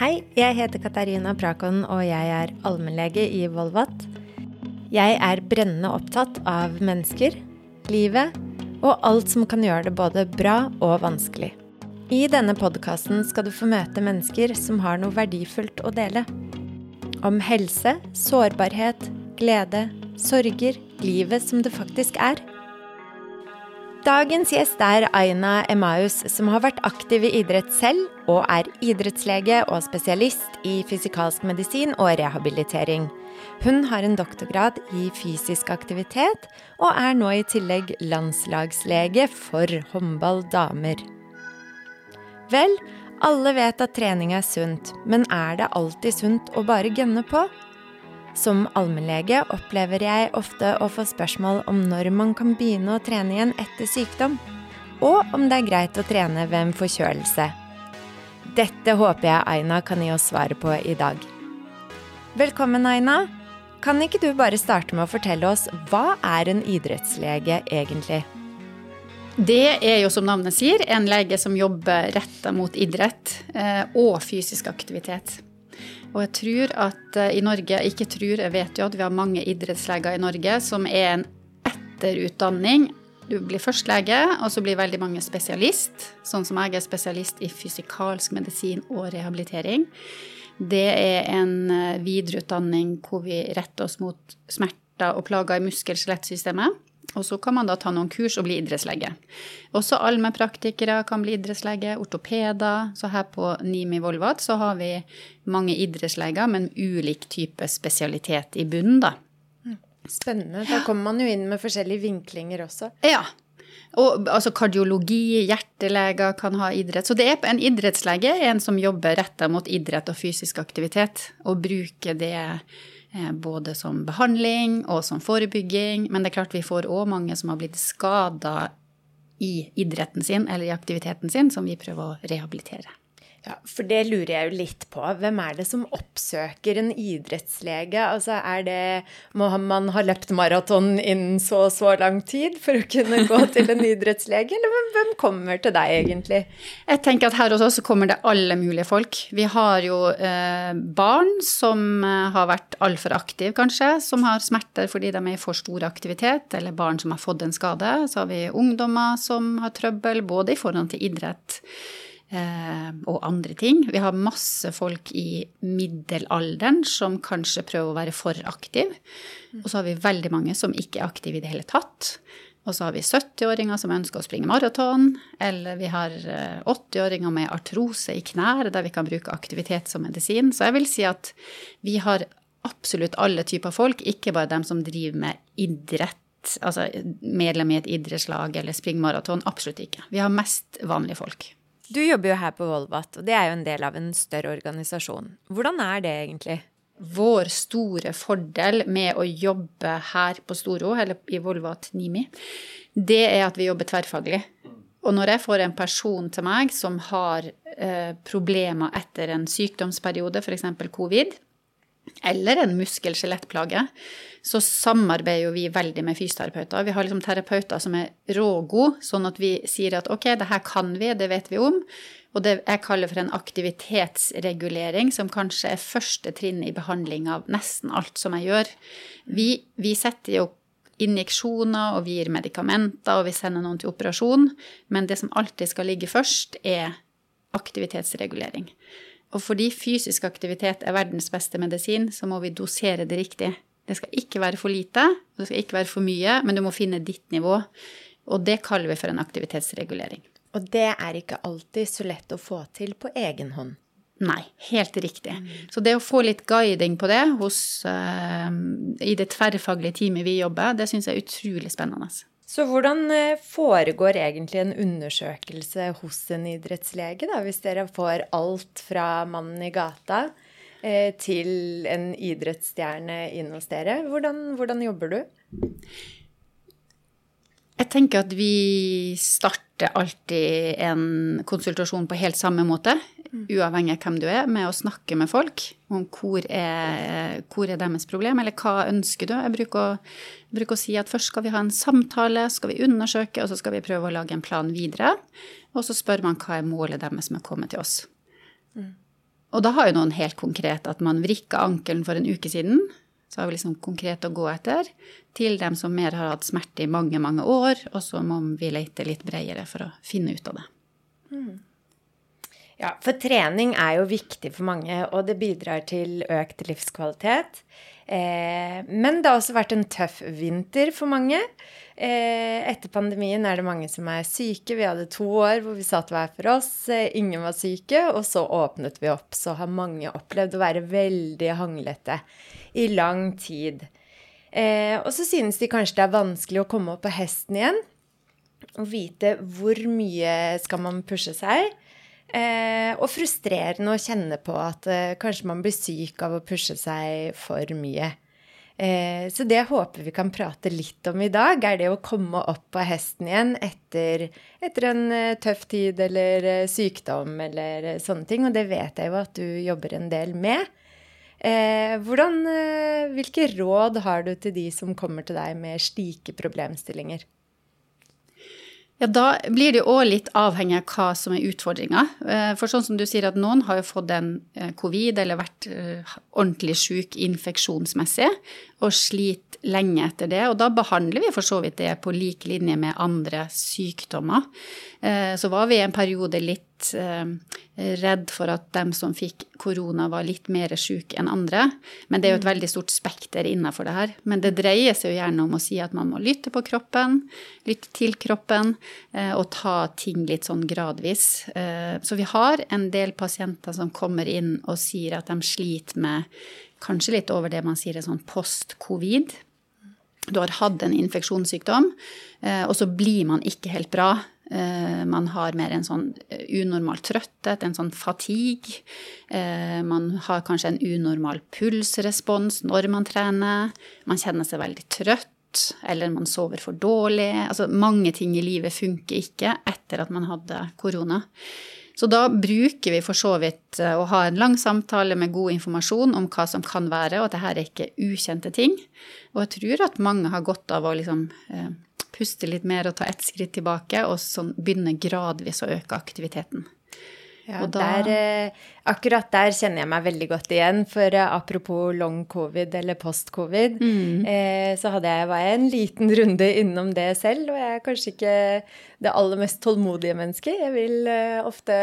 Hei, jeg heter Katarina Prakon, og jeg er allmennlege i Volvat. Jeg er brennende opptatt av mennesker, livet og alt som kan gjøre det både bra og vanskelig. I denne podkasten skal du få møte mennesker som har noe verdifullt å dele. Om helse, sårbarhet, glede, sorger, livet som det faktisk er. Dagens gjest er Aina Emmaus, som har vært aktiv i idrett selv, og er idrettslege og spesialist i fysikalsk medisin og rehabilitering. Hun har en doktorgrad i fysisk aktivitet, og er nå i tillegg landslagslege for håndball damer. Vel, alle vet at trening er sunt, men er det alltid sunt å bare gønne på? Som allmennlege opplever jeg ofte å få spørsmål om når man kan begynne å trene igjen etter sykdom, og om det er greit å trene ved en forkjølelse. Dette håper jeg Aina kan gi oss svaret på i dag. Velkommen, Aina. Kan ikke du bare starte med å fortelle oss hva er en idrettslege egentlig? Det er jo som navnet sier, en lege som jobber retta mot idrett eh, og fysisk aktivitet. Og jeg tror at uh, i Norge, ikke tror, jeg vet jo at vi har mange idrettsleger i Norge som er en etterutdanning. Du blir først lege, og så blir veldig mange spesialist. Sånn som jeg er spesialist i fysikalsk medisin og rehabilitering. Det er en uh, videreutdanning hvor vi retter oss mot smerter og plager i muskel-skjelettsystemet. Og så kan man da ta noen kurs og bli idrettslege. Også allmennpraktikere kan bli idrettslege, ortopeder. Så her på NIMI Volvat så har vi mange idrettsleger, men ulik type spesialitet i bunnen, da. Spennende. Da kommer man jo inn med forskjellige vinklinger også. Ja. Og altså kardiologi, hjerteleger kan ha idrett. Så det er en idrettslege en som jobber retta mot idrett og fysisk aktivitet, og bruker det både som behandling og som forebygging. Men det er klart vi får òg mange som har blitt skada i idretten sin eller i aktiviteten sin, som vi prøver å rehabilitere. Ja, For det lurer jeg jo litt på. Hvem er det som oppsøker en idrettslege? Altså er det Må man ha løpt maraton innen så og så lang tid for å kunne gå til en idrettslege? Eller hvem kommer til deg, egentlig? Jeg tenker at her hos oss kommer det alle mulige folk. Vi har jo eh, barn som eh, har vært altfor aktive, kanskje, som har smerter fordi de er i for stor aktivitet, eller barn som har fått en skade. Så har vi ungdommer som har trøbbel, både i forhold til idrett og andre ting. Vi har masse folk i middelalderen som kanskje prøver å være for aktiv. Og så har vi veldig mange som ikke er aktive i det hele tatt. Og så har vi 70-åringer som ønsker å springe maraton. Eller vi har 80-åringer eh, med artrose i knær, der vi kan bruke aktivitet som medisin. Så jeg vil si at vi har absolutt alle typer folk, ikke bare dem som driver med idrett. Altså medlem i et idrettslag eller springmaraton. Absolutt ikke. Vi har mest vanlige folk. Du jobber jo her på Volvat, og det er jo en del av en større organisasjon. Hvordan er det egentlig? Vår store fordel med å jobbe her på Storo, eller i Volvat Nimi, det er at vi jobber tverrfaglig. Og når jeg får en person til meg som har eh, problemer etter en sykdomsperiode, f.eks. covid, eller en muskel-skjelettplage, så samarbeider jo vi veldig med fysioterapeuter. Vi har liksom terapeuter som er rågode, sånn at vi sier at ok, det her kan vi, det vet vi om. Og det jeg kaller for en aktivitetsregulering, som kanskje er første trinn i behandling av nesten alt som jeg gjør. Vi, vi setter jo injeksjoner, og vi gir medikamenter, og vi sender noen til operasjon. Men det som alltid skal ligge først, er aktivitetsregulering. Og fordi fysisk aktivitet er verdens beste medisin, så må vi dosere det riktig. Det skal ikke være for lite, og det skal ikke være for mye, men du må finne ditt nivå. Og det kaller vi for en aktivitetsregulering. Og det er ikke alltid så lett å få til på egen hånd. Nei, helt riktig. Mm. Så det å få litt guiding på det hos, uh, i det tverrfaglige teamet vi jobber, det syns jeg er utrolig spennende. Så hvordan eh, foregår egentlig en undersøkelse hos en idrettslege, da, hvis dere får alt fra mannen i gata Eh, til en idrettsstjerne inn hos dere. Hvordan, hvordan jobber du? Jeg tenker at vi starter alltid en konsultasjon på helt samme måte. Uavhengig av hvem du er, med å snakke med folk om hvor er, hvor er deres problem, eller hva ønsker du. Jeg bruker, å, bruker, å, si at først skal vi ha en samtale, skal vi undersøke, og så skal vi prøve å lage en plan videre. Og så spør man hva er målet deres med å komme til oss. Mm. og da har jo noen helt konkret at man vrikka ankelen for en uke siden. Så har vi liksom konkret å gå etter. Til dem som mer har hatt smerte i mange, mange år. Og så må vi lete litt bredere for å finne ut av det. Mm. Ja, for trening er jo viktig for mange, og det bidrar til økt livskvalitet. Eh, men det har også vært en tøff vinter for mange. Eh, etter pandemien er det mange som er syke. Vi hadde to år hvor vi satt hver for oss. Eh, ingen var syke. Og så åpnet vi opp. Så har mange opplevd å være veldig hanglete i lang tid. Eh, og så synes de kanskje det er vanskelig å komme opp på hesten igjen. Og vite hvor mye skal man pushe seg. Eh, og frustrerende å kjenne på at eh, kanskje man blir syk av å pushe seg for mye. Eh, så det håper vi kan prate litt om i dag, er det å komme opp på hesten igjen etter, etter en eh, tøff tid eller eh, sykdom eller eh, sånne ting. Og det vet jeg jo at du jobber en del med. Hvordan, hvilke råd har du til de som kommer til deg med slike problemstillinger? Ja, Da blir det òg litt avhengig av hva som er utfordringa. Eh, for sånn som du sier at noen har jo fått en eh, covid eller vært eh, ordentlig syk infeksjonsmessig og sliter lenge etter det. Og da behandler vi for så vidt det på lik linje med andre sykdommer. Så var vi i en periode litt redd for at dem som fikk korona, var litt mer syke enn andre. Men det er jo et mm. veldig stort spekter innenfor det her. Men det dreier seg jo gjerne om å si at man må lytte på kroppen, lytte til kroppen, eh, og ta ting litt sånn gradvis. Eh, så vi har en del pasienter som kommer inn og sier at de sliter med kanskje litt over det man sier er sånn post-covid. Du har hatt en infeksjonssykdom, eh, og så blir man ikke helt bra. Eh, man har mer en sånn eh, unormal trøtthet, en sånn fatigue. Eh, man har kanskje en unormal pulsrespons når man trener. Man kjenner seg veldig trøtt, eller man sover for dårlig. Altså mange ting i livet funker ikke etter at man hadde korona. Så da bruker vi for så vidt å ha en lang samtale med god informasjon om hva som kan være, og at dette er ikke ukjente ting. Og jeg tror at mange har godt av å liksom puste litt mer og ta ett skritt tilbake, og sånn begynne gradvis å øke aktiviteten. Ja, da, der, eh, akkurat der kjenner jeg meg veldig godt igjen. For eh, apropos long covid eller post-covid, mm. eh, så hadde jeg var en liten runde innom det selv. Og jeg er kanskje ikke det aller mest tålmodige mennesket. Jeg vil eh, ofte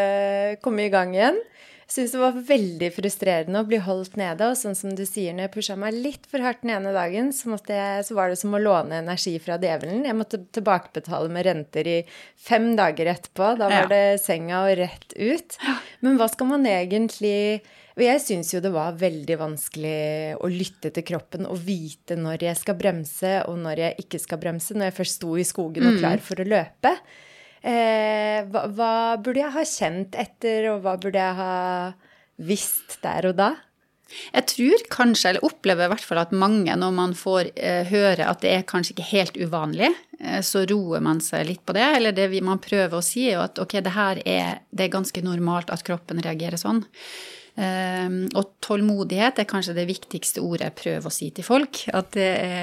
komme i gang igjen syns det var veldig frustrerende å bli holdt nede. Og sånn som du sier, når jeg pusha meg litt for hardt den ene dagen, så, jeg, så, var det som å låne energi fra djevelen. Jeg måtte tilbakebetale med renter i fem dager etterpå. Da var det senga og rett ut. Men hva skal man egentlig og jeg syns jo det var veldig vanskelig å lytte til kroppen og vite når jeg skal bremse, og når jeg ikke skal bremse, når jeg først sto i skogen og mm. klar for å løpe. Eh, hva, hva, burde jeg ha kjent etter, og hva burde jeg ha visst der og da? Jeg tror kanskje, eller opplever i hvert fall at mange, når man får eh, høre at det er kanskje ikke helt uvanlig, eh, så roer man seg litt på det. Eller det vi, man prøver å si, er at ok, det her er, det er ganske normalt at kroppen reagerer sånn. Eh, og tålmodighet er kanskje det viktigste ordet jeg prøver å si til folk. At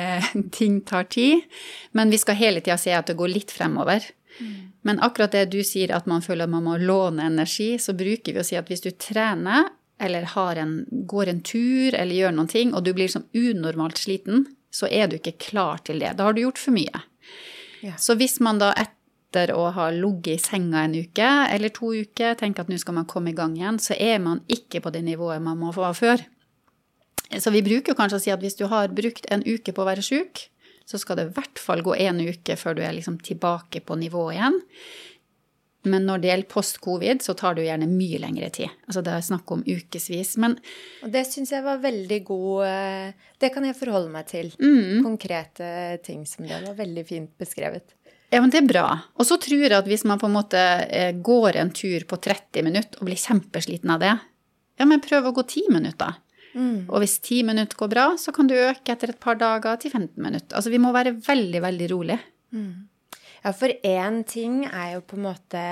ting tar tid. Men vi skal hele tida se at det går litt fremover. Mm. Men akkurat det du sier at man føler at man må låne energi, så bruker vi å si at hvis du trener eller en, går en tur eller gjør noen ting, og du blir sånn unormalt sliten, så er du ikke klar til det. Da har du gjort for mye. Ja. Så hvis man da etter å ha ligget i senga en uke eller to uker tenker at nå skal man komme i gang igjen, så er man ikke på det nivået man må få før. Så vi bruker kanskje å si at hvis du har brukt en uke på å være sjuk, så skal det i hvert fall gå én uke før du er liksom tilbake på nivå igjen. Men når det gjelder post-covid, så tar det jo gjerne mye lengre tid. Altså det er snakk om ukevis. Men Og det syns jeg var veldig god eh, Det kan jeg forholde meg til. Mm. Konkrete ting som det var veldig fint beskrevet. Ja, men det er bra. Og så tror jeg at hvis man på en måte eh, går en tur på 30 minutter og blir kjempesliten av det, ja, men prøv å gå 10 minutter. Mm. Og hvis ti minutter går bra, så kan du øke etter et par dager til 15 minutter. Altså vi må være veldig, veldig rolig. Mm. Ja, for én ting er jo på en måte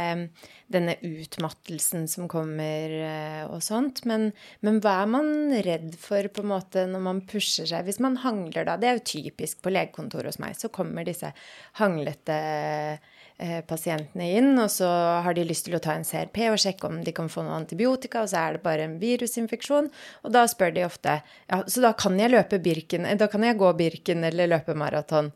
denne utmattelsen som kommer eh, og sånt, men, men, hva er man redd for på en måte når man pusher seg? Hvis man hangler da, det er jo typisk på legekontoret hos meg, så kommer disse hanglete eh, pasientene inn, og så har de lyst til å ta en CRP og sjekke om de kan få noe antibiotika, og så er det bare en virusinfeksjon. Og da spør de ofte ja, så da kan jeg løpe Birken, da kan jeg gå Birken eller løpe maraton.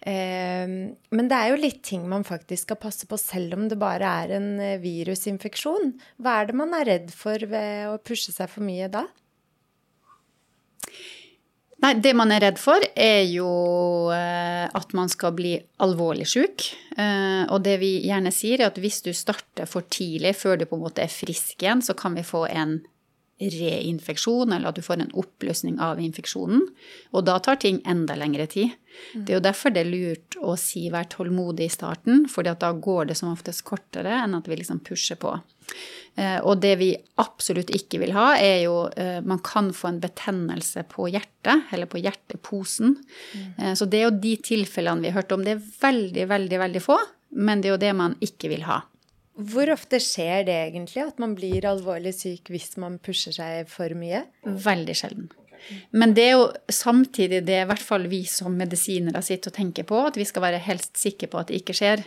Eh, men det er jo litt ting man faktisk skal passe på selv om det bare er en eh, virusinfeksjon. Hva er det man er redd for ved å pushe seg for mye da? Nei, det man er redd for, er jo eh, at man skal bli alvorlig syk. Og det vi gjerne sier, er at hvis du starter for tidlig, før du på en måte er frisk igjen, så kan vi få en reinfeksjon, eller at du får en oppløsning av infeksjonen. Og da tar ting enda lengre tid. Det er jo derfor det er lurt å si vær tålmodig i starten, for da går det som oftest kortere enn at vi liksom pusher på. Eh, og det vi absolutt ikke vil ha, er jo eh, Man kan få en betennelse på hjertet, eller på hjerteposen. Mm. Så det er jo de tilfellene vi har hørt om. Det er veldig, veldig, veldig få, men det er jo det man ikke vil ha. Hvor ofte skjer det egentlig, at man blir alvorlig syk hvis man pusher seg for mye? Veldig sjelden. Men det er jo samtidig det i hvert fall vi som medisinere sitter og tenker på, at vi skal være helst sikre på at det ikke skjer.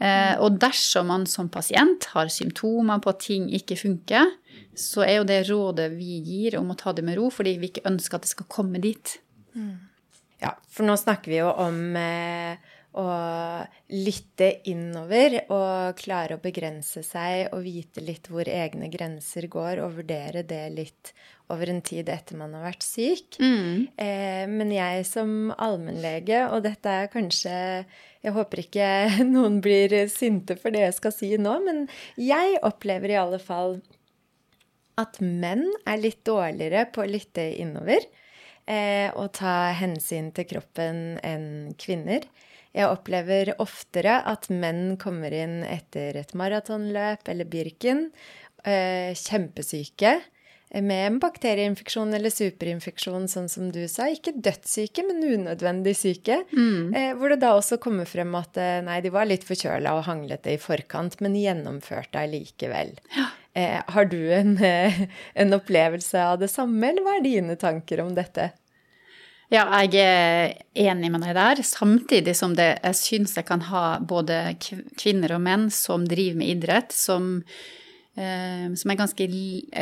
Eh, og dersom man som pasient har symptomer på at ting ikke funker, så er jo det rådet vi gir om å ta det med ro, fordi vi ikke ønsker at det skal komme dit. Ja, for nå snakker vi jo om eh, å lytte innover og klare å begrense seg og vite litt hvor egne grenser går, og vurdere det litt over en tid etter man har vært syk. Mm. Eh, men jeg som allmennlege, og dette er kanskje Jeg håper ikke noen blir sinte for det jeg skal si nå, men jeg opplever i alle fall at menn er litt dårligere på å lytte innover eh, og ta hensyn til kroppen enn kvinner. Jeg opplever oftere at menn kommer inn etter et maratonløp eller Birken, eh, kjempesyke, med en bakterieinfeksjon eller superinfeksjon, sånn som du sa. Ikke dødssyke, men unødvendig syke. Mm. Eh, hvor det da også kommer frem at eh, nei, de var litt forkjøla og hanglete i forkant, men gjennomførte allikevel. Ja. Eh, har du en, eh, en opplevelse av det samme, eller hva er dine tanker om dette? Ja, jeg er enig med deg der. Samtidig som det, jeg syns jeg kan ha både kvinner og menn som driver med idrett, som, eh, som, er, ganske,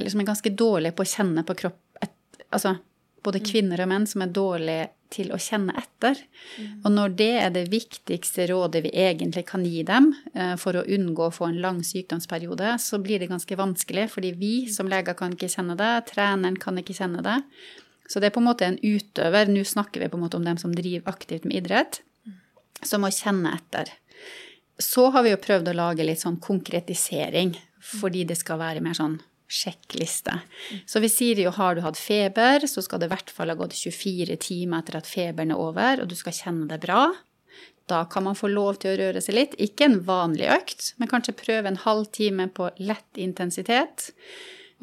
som er, ganske, dårlige på å kjenne på kropp et, Altså både mm. kvinner og menn som er dårlige til å kjenne etter. Mm. Og når det er det viktigste rådet vi egentlig kan gi dem eh, for å unngå å få en lang sykdomsperiode, så blir det ganske vanskelig, fordi vi som leger kan ikke kjenne det, treneren kan ikke kjenne det. Så det er på en måte en utøver, nå snakker vi på en måte om dem som driver aktivt med idrett, som må kjenne etter. Så har vi jo prøvd å lage litt sånn konkretisering, fordi det skal være mer sånn sjekkliste. Så vi sier jo har du hatt feber, så skal det i hvert fall ha gått 24 timer etter at feberen er over, og du skal kjenne det bra. Da kan man få lov til å røre seg litt. Ikke en vanlig økt, men kanskje prøve en halvtime på lett intensitet.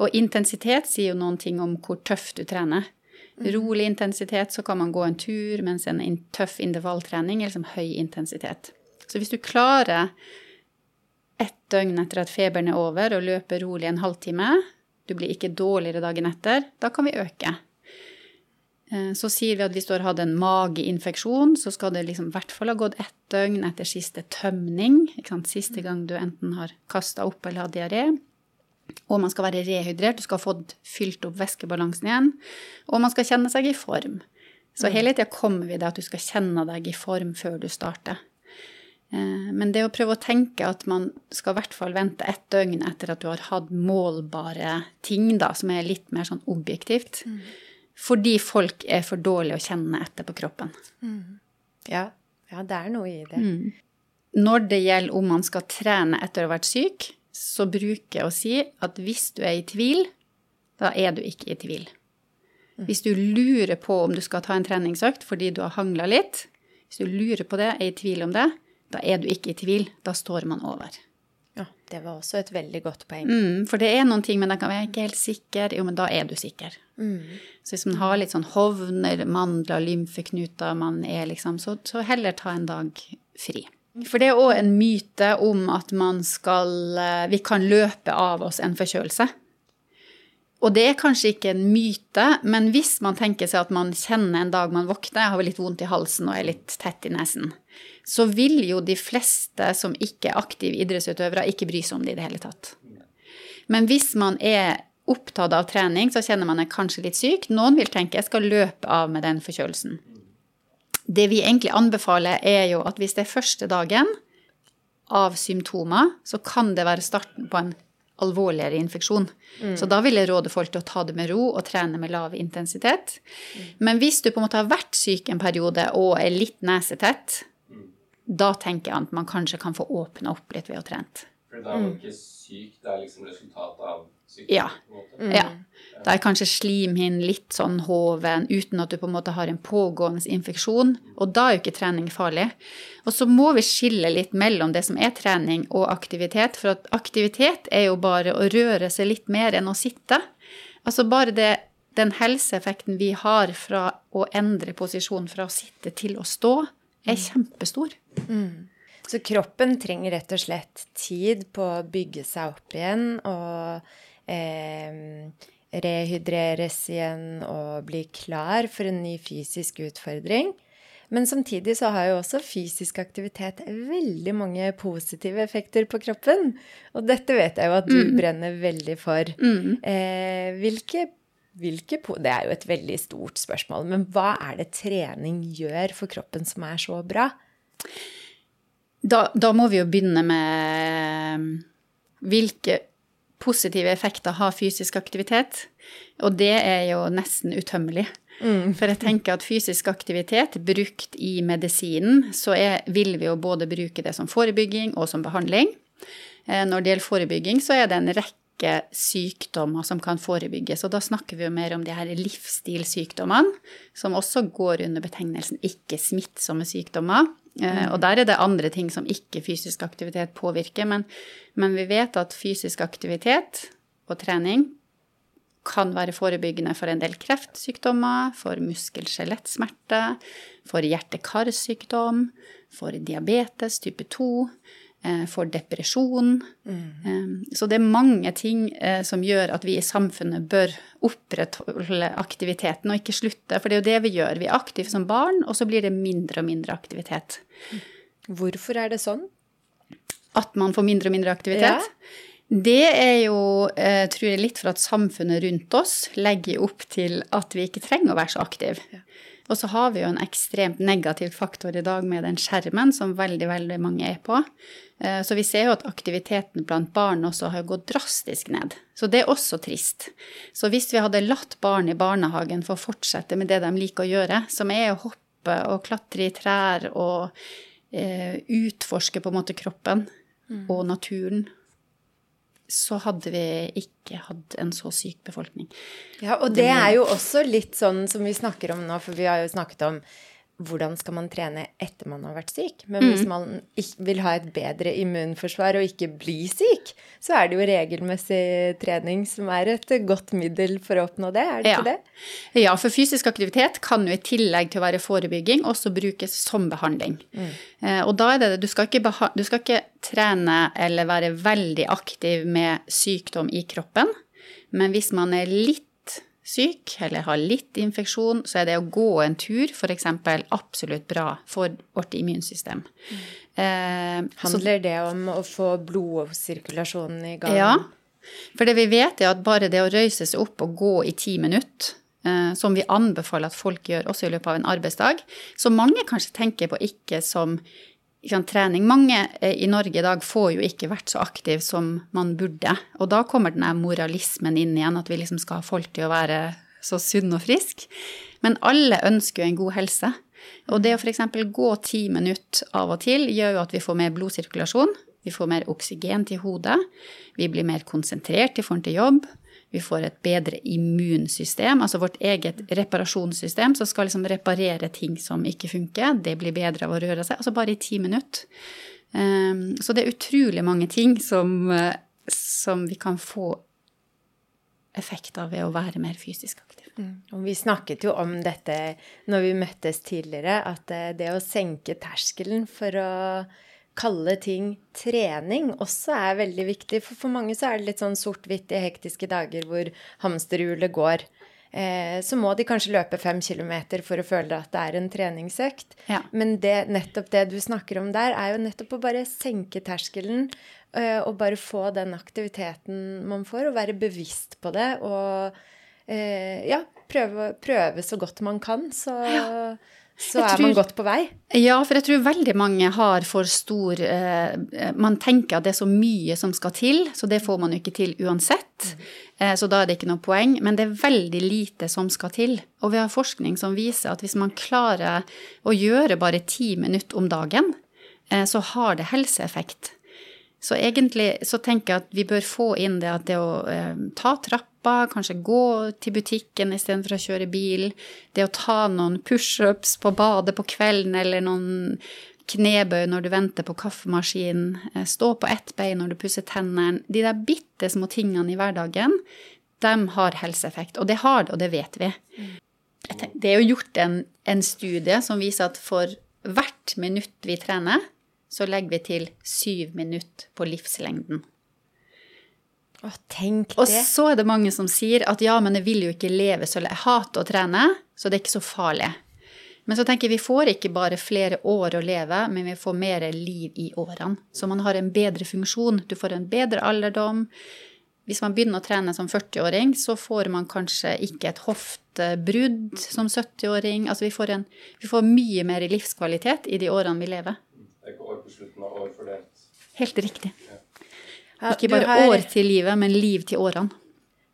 Og intensitet sier jo noen ting om hvor tøft du trener. Rolig intensitet, så kan man gå en tur, mens en tøff intervalltrening er liksom høy intensitet. Så hvis du klarer ett døgn etter at feberen er over, og løper rolig en halvtime, du blir ikke dårligere dagen etter, da kan vi øke. Eh, så sier vi at hvis du har hatt en mageinfeksjon, så skal det liksom i hvert fall ha gått ett døgn etter siste tømning. Siste gang du enten har kasta opp eller hatt diaré. Og man skal være rehydrert, du skal ha fått fylt opp væskebalansen igjen. Og man skal kjenne seg i form. Så hele tida kommer vi til at du skal kjenne deg i form før du starter. Eh, men det å prøve å tenke at man skal i hvert fall vente ett døgn etter at du har hatt målbare ting, da, som er litt mer sånn objektivt. Mm. Fordi folk er for dårlige å kjenne etter på kroppen. Mm. Ja. ja, det er noe i det. Mm. Når det gjelder om man skal trene etter å ha vært syk, så bruker jeg å si at hvis du er i tvil, da er du ikke i tvil. Hvis du lurer på om du skal ta en treningsøkt fordi du har hangla litt, hvis du lurer på det, er i tvil om det, da er du ikke i tvil. Da står man over. Ja, Det var også et veldig godt poeng. Mm, for det er noen ting, men da kan være ikke helt sikker. Jo, men da er du sikker. Mm. Så hvis man har litt sånn hovner, mandler, lymfeknuter, man er liksom, så, så heller ta en dag fri. For det er òg en myte om at man skal eh, Vi kan løpe av oss en forkjølelse. Og det er kanskje ikke en myte, men hvis man tenker seg at man kjenner en dag man våkner, jeg har litt vondt i halsen og er litt tett i nesen, så vil jo de fleste som ikke er aktive idrettsutøvere, ikke bry seg om det i det hele tatt. Men hvis man er opptatt av trening, så kjenner man er kanskje litt syk. Noen vil tenke jeg skal løpe av med den forkjølelsen. Det vi egentlig anbefaler, er jo at hvis det er første dagen av symptomer, så kan det være starten på en alvorligere infeksjon. Mm. Så da vil jeg råde folk til å ta det med ro og trene med lav intensitet. Mm. Men hvis du på en måte har vært syk en periode og er litt nesetett, mm. da tenker jeg at man kanskje kan få åpna opp litt ved å trene. For da er man ikke syk, det er liksom resultatet av? Ja. Mm. ja. Da er kanskje slimhinnen litt sånn hoven uten at du på en måte har en pågående infeksjon. Og da er jo ikke trening farlig. Og så må vi skille litt mellom det som er trening og aktivitet. For at aktivitet er jo bare å røre seg litt mer enn å sitte. Altså bare det, den helseeffekten vi har fra å endre posisjon fra å sitte til å stå, er mm. kjempestor. Mm. Så kroppen trenger rett og slett tid på å bygge seg opp igjen og eh, rehydreres igjen og bli klar for en ny fysisk utfordring. Men samtidig så har jo også fysisk aktivitet veldig mange positive effekter på kroppen. Og dette vet jeg jo at du mm. brenner veldig for. Mm. Eh, hvilke, hvilke, Det er jo et veldig stort spørsmål, men hva er det trening gjør for kroppen som er så bra? Da, da, må vi jo begynne med hvilke positive effekter har fysisk aktivitet. Og det er jo nesten utømmelig. Mm. For jeg tenker at fysisk aktivitet brukt i medisinen, så er, vil vi jo både bruke det som forebygging og som behandling. Eh, når det gjelder forebygging, så er det en rekke sykdommer som kan forebygges. Og da snakker vi jo mer om de her livsstilssykdommene, som også går under betegnelsen ikke-smittsomme sykdommer. Mm. Og der er det andre ting som ikke fysisk aktivitet påvirker. Men, men, vi vet at fysisk aktivitet og trening kan være forebyggende for en del kreftsykdommer, for muskel-skjelettsmerter, for hjerte-karsykdom, for diabetes type 2. Eh, for depresjon. Mm. Så det er mange ting eh, som gjør at vi i samfunnet bør opprettholde aktiviteten og ikke slutte. For det er jo det vi gjør. Vi er aktive som barn, og så blir det mindre og mindre aktivitet. Hvorfor er det sånn? At man får mindre og mindre aktivitet? Ja. Det er jo, tror jeg, litt for at samfunnet rundt oss legger opp til at vi ikke trenger å være så aktive. Ja. Og så har vi jo en ekstremt negativ faktor i dag med den skjermen som veldig, veldig mange er på. Eh, så vi ser jo at aktiviteten blant barn også har gått drastisk ned. Så det er også trist. Så hvis vi hadde latt barn i barnehagen få fortsette med det de liker å gjøre, som er å hoppe og klatre i trær og eh, utforske på en måte kroppen mm. og naturen så hadde vi ikke hatt en så syk befolkning. Ja, og det er jo også litt sånn som vi snakker om nå, for vi har jo snakket om hvordan skal man trene etter man har vært syk? Men hvis mm. man vil ha et bedre immunforsvar og ikke bli syk, så er det jo regelmessig trening som er et godt middel for å oppnå det, er det ja. ikke det? Ja, for fysisk aktivitet kan jo i tillegg til å være forebygging også brukes som behandling. Mm. Eh, og da er det det, du skal, ikke du skal ikke trene eller være veldig aktiv med sykdom i kroppen, men hvis man er litt syk eller har litt infeksjon, så er det å gå en tur f.eks. absolutt bra for vårt immunsystem. Mm. Eh, Handler så, det om å få blodsirkulasjonen i gang? Ja. For det vi vet, er at bare det å røyse seg opp og gå i ti minutter, eh, som vi anbefaler at folk gjør også i løpet av en arbeidsdag, så mange kanskje tenker på ikke som trening. Mange eh, i Norge i dag får jo ikke vært så aktive som man burde. Og da kommer denne moralismen inn igjen, at vi liksom skal ha folk til å være så sunn og frisk. Men alle ønsker jo en god helse. Og det å f.eks. gå ti minutter av og til gjør jo at vi får mer blodsirkulasjon. Vi får mer oksygen til hodet. Vi blir mer konsentrert i forhold til jobb. Vi får et bedre immunsystem, altså vårt eget reparasjonssystem som skal liksom reparere ting som ikke funker. Det blir bedre av å røre seg. Altså bare i ti minutter. Um, så det er utrolig mange ting som, uh, som vi kan få effekt av ved å være mer fysisk aktiv. Mm. Og vi snakket jo om dette når vi møttes tidligere, at uh, det å senke terskelen for å kalle ting trening også er veldig viktig. For for mange så er det litt sånn sort-hvitt i hektiske dager hvor hamsterhjulet går. Eh, så må de kanskje løpe fem kilometer for å føle at det er en treningsøkt. Ja. Men det, nettopp det du snakker om der, er jo nettopp å bare senke terskelen eh, og bare få den aktiviteten man får, og være bevisst på det. Og eh, ja, prøve, prøve, så godt man kan. Så, så er tror, man godt på vei. Ja, for jeg tror veldig mange har for stor eh, Man tenker at det er så mye som skal til, så det får man jo ikke til uansett. Eh, så da er det ikke noe poeng. Men det er veldig lite som skal til. Og vi har forskning som viser at hvis man klarer å gjøre bare ti minutter om dagen, eh, så har det helseeffekt. Så egentlig så tenker jeg at vi bør få inn det at det å eh, ta trappa, kanskje gå til butikken istedenfor å kjøre bil, det å ta noen pushups på badet på kvelden eller noen knebøy når du venter på kaffemaskinen, eh, stå på ett bein når du pusser tennene De der bitte små tingene i hverdagen, de har helseeffekt. Og det har det, og det vet vi. Det er jo gjort en, en studie som viser at for hvert minutt vi trener, så legger vi til syv minutter på livslengden. Å, tenk det. Og så er det mange som sier at ja, men jeg vil jo ikke leve så lenge. Jeg hater å trene, så det er ikke så farlig. Men så tenker jeg vi får ikke bare flere år å leve, men vi får mer liv i årene. Så man har en bedre funksjon. Du får en bedre alderdom. Hvis man begynner å trene som 40-åring, så får man kanskje ikke et hoftebrudd som 70-åring. Altså vi får, en, vi får mye mer livskvalitet i de årene vi lever. Det er ikke år på slutten av år fordelt. Helt riktig. Ja, Ikke bare har- år til livet, men liv til årene.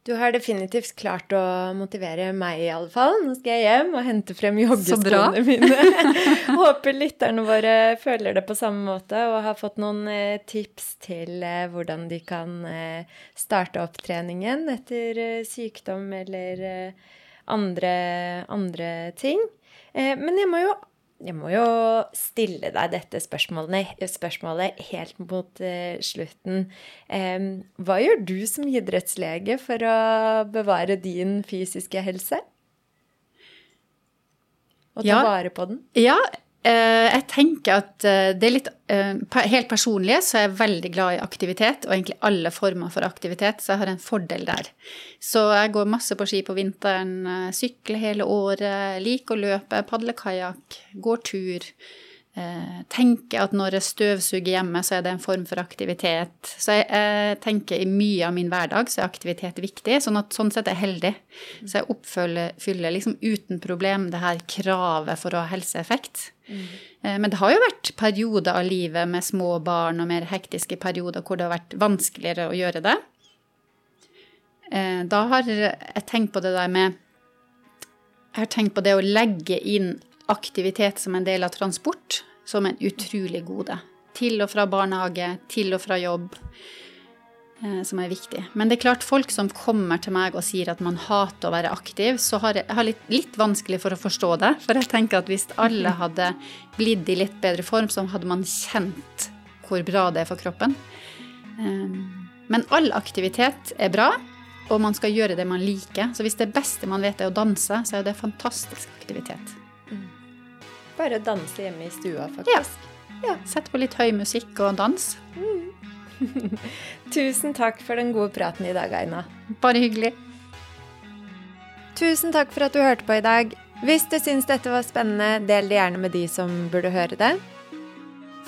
Du har definitivt klart å motivere meg, i alle fall. Nå skal jeg hjem og hente frem joggeskoene mine. Håper lytterne våre føler det på samme måte og har fått noen eh, tips til eh, hvordan de kan eh, starte opp treningen etter sykdom eller andre, andre ting. Eh, men jeg må jo jeg må jo stille deg dette spørsmålet, spørsmålet helt mot eh, slutten. Hva gjør du som idrettslege for å bevare din fysiske helse? Og ta Ja. vare på den? Ja, jeg tenker at eh, det er litt eh, Helt personlig så er jeg veldig glad i aktivitet, og egentlig alle former for aktivitet, så jeg har en fordel der. Så jeg går masse på ski på vinteren, eh, sykler hele året, liker å løpe, padler kajakk, går tur. Eh, tenker at når jeg støvsuger hjemme, så er det en form for aktivitet. Så jeg eh, tenker i mye av min hverdag så er aktivitet viktig, sånn at sånn sett er jeg heldig. Så jeg oppfyller liksom uten problem det her kravet for å ha helseeffekt. Mm. men det har jo vært perioder av livet med små barn og mer hektiske perioder hvor det har vært vanskeligere å gjøre det. Eh, da har jeg tenkt på det der med Jeg har tenkt på det å legge inn aktivitet som en del av transport som en utrolig gode. Til og fra barnehage, til og fra jobb, eh, som er viktig. Men det er klart, folk som kommer til meg og sier at man hater å være aktiv, så har jeg, jeg har litt, litt vanskelig for å forstå det. For jeg tenker at hvis alle hadde blitt i litt bedre form, så hadde man kjent hvor bra det er for kroppen. Eh, Men all aktivitet er bra, og man skal gjøre det man liker. Så hvis det beste man vet er å danse, så er det fantastisk aktivitet. Bare danse hjemme i stua, faktisk. Ja. Sett på litt høy musikk og dans. Tusen takk for den gode praten i dag, Aina. Bare hyggelig. Tusen takk for at du hørte på i dag. Hvis du syns dette var spennende, del det gjerne med de som burde høre det.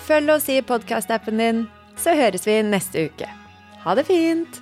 Følg oss i podkastappen din, så høres vi neste uke. Ha det fint!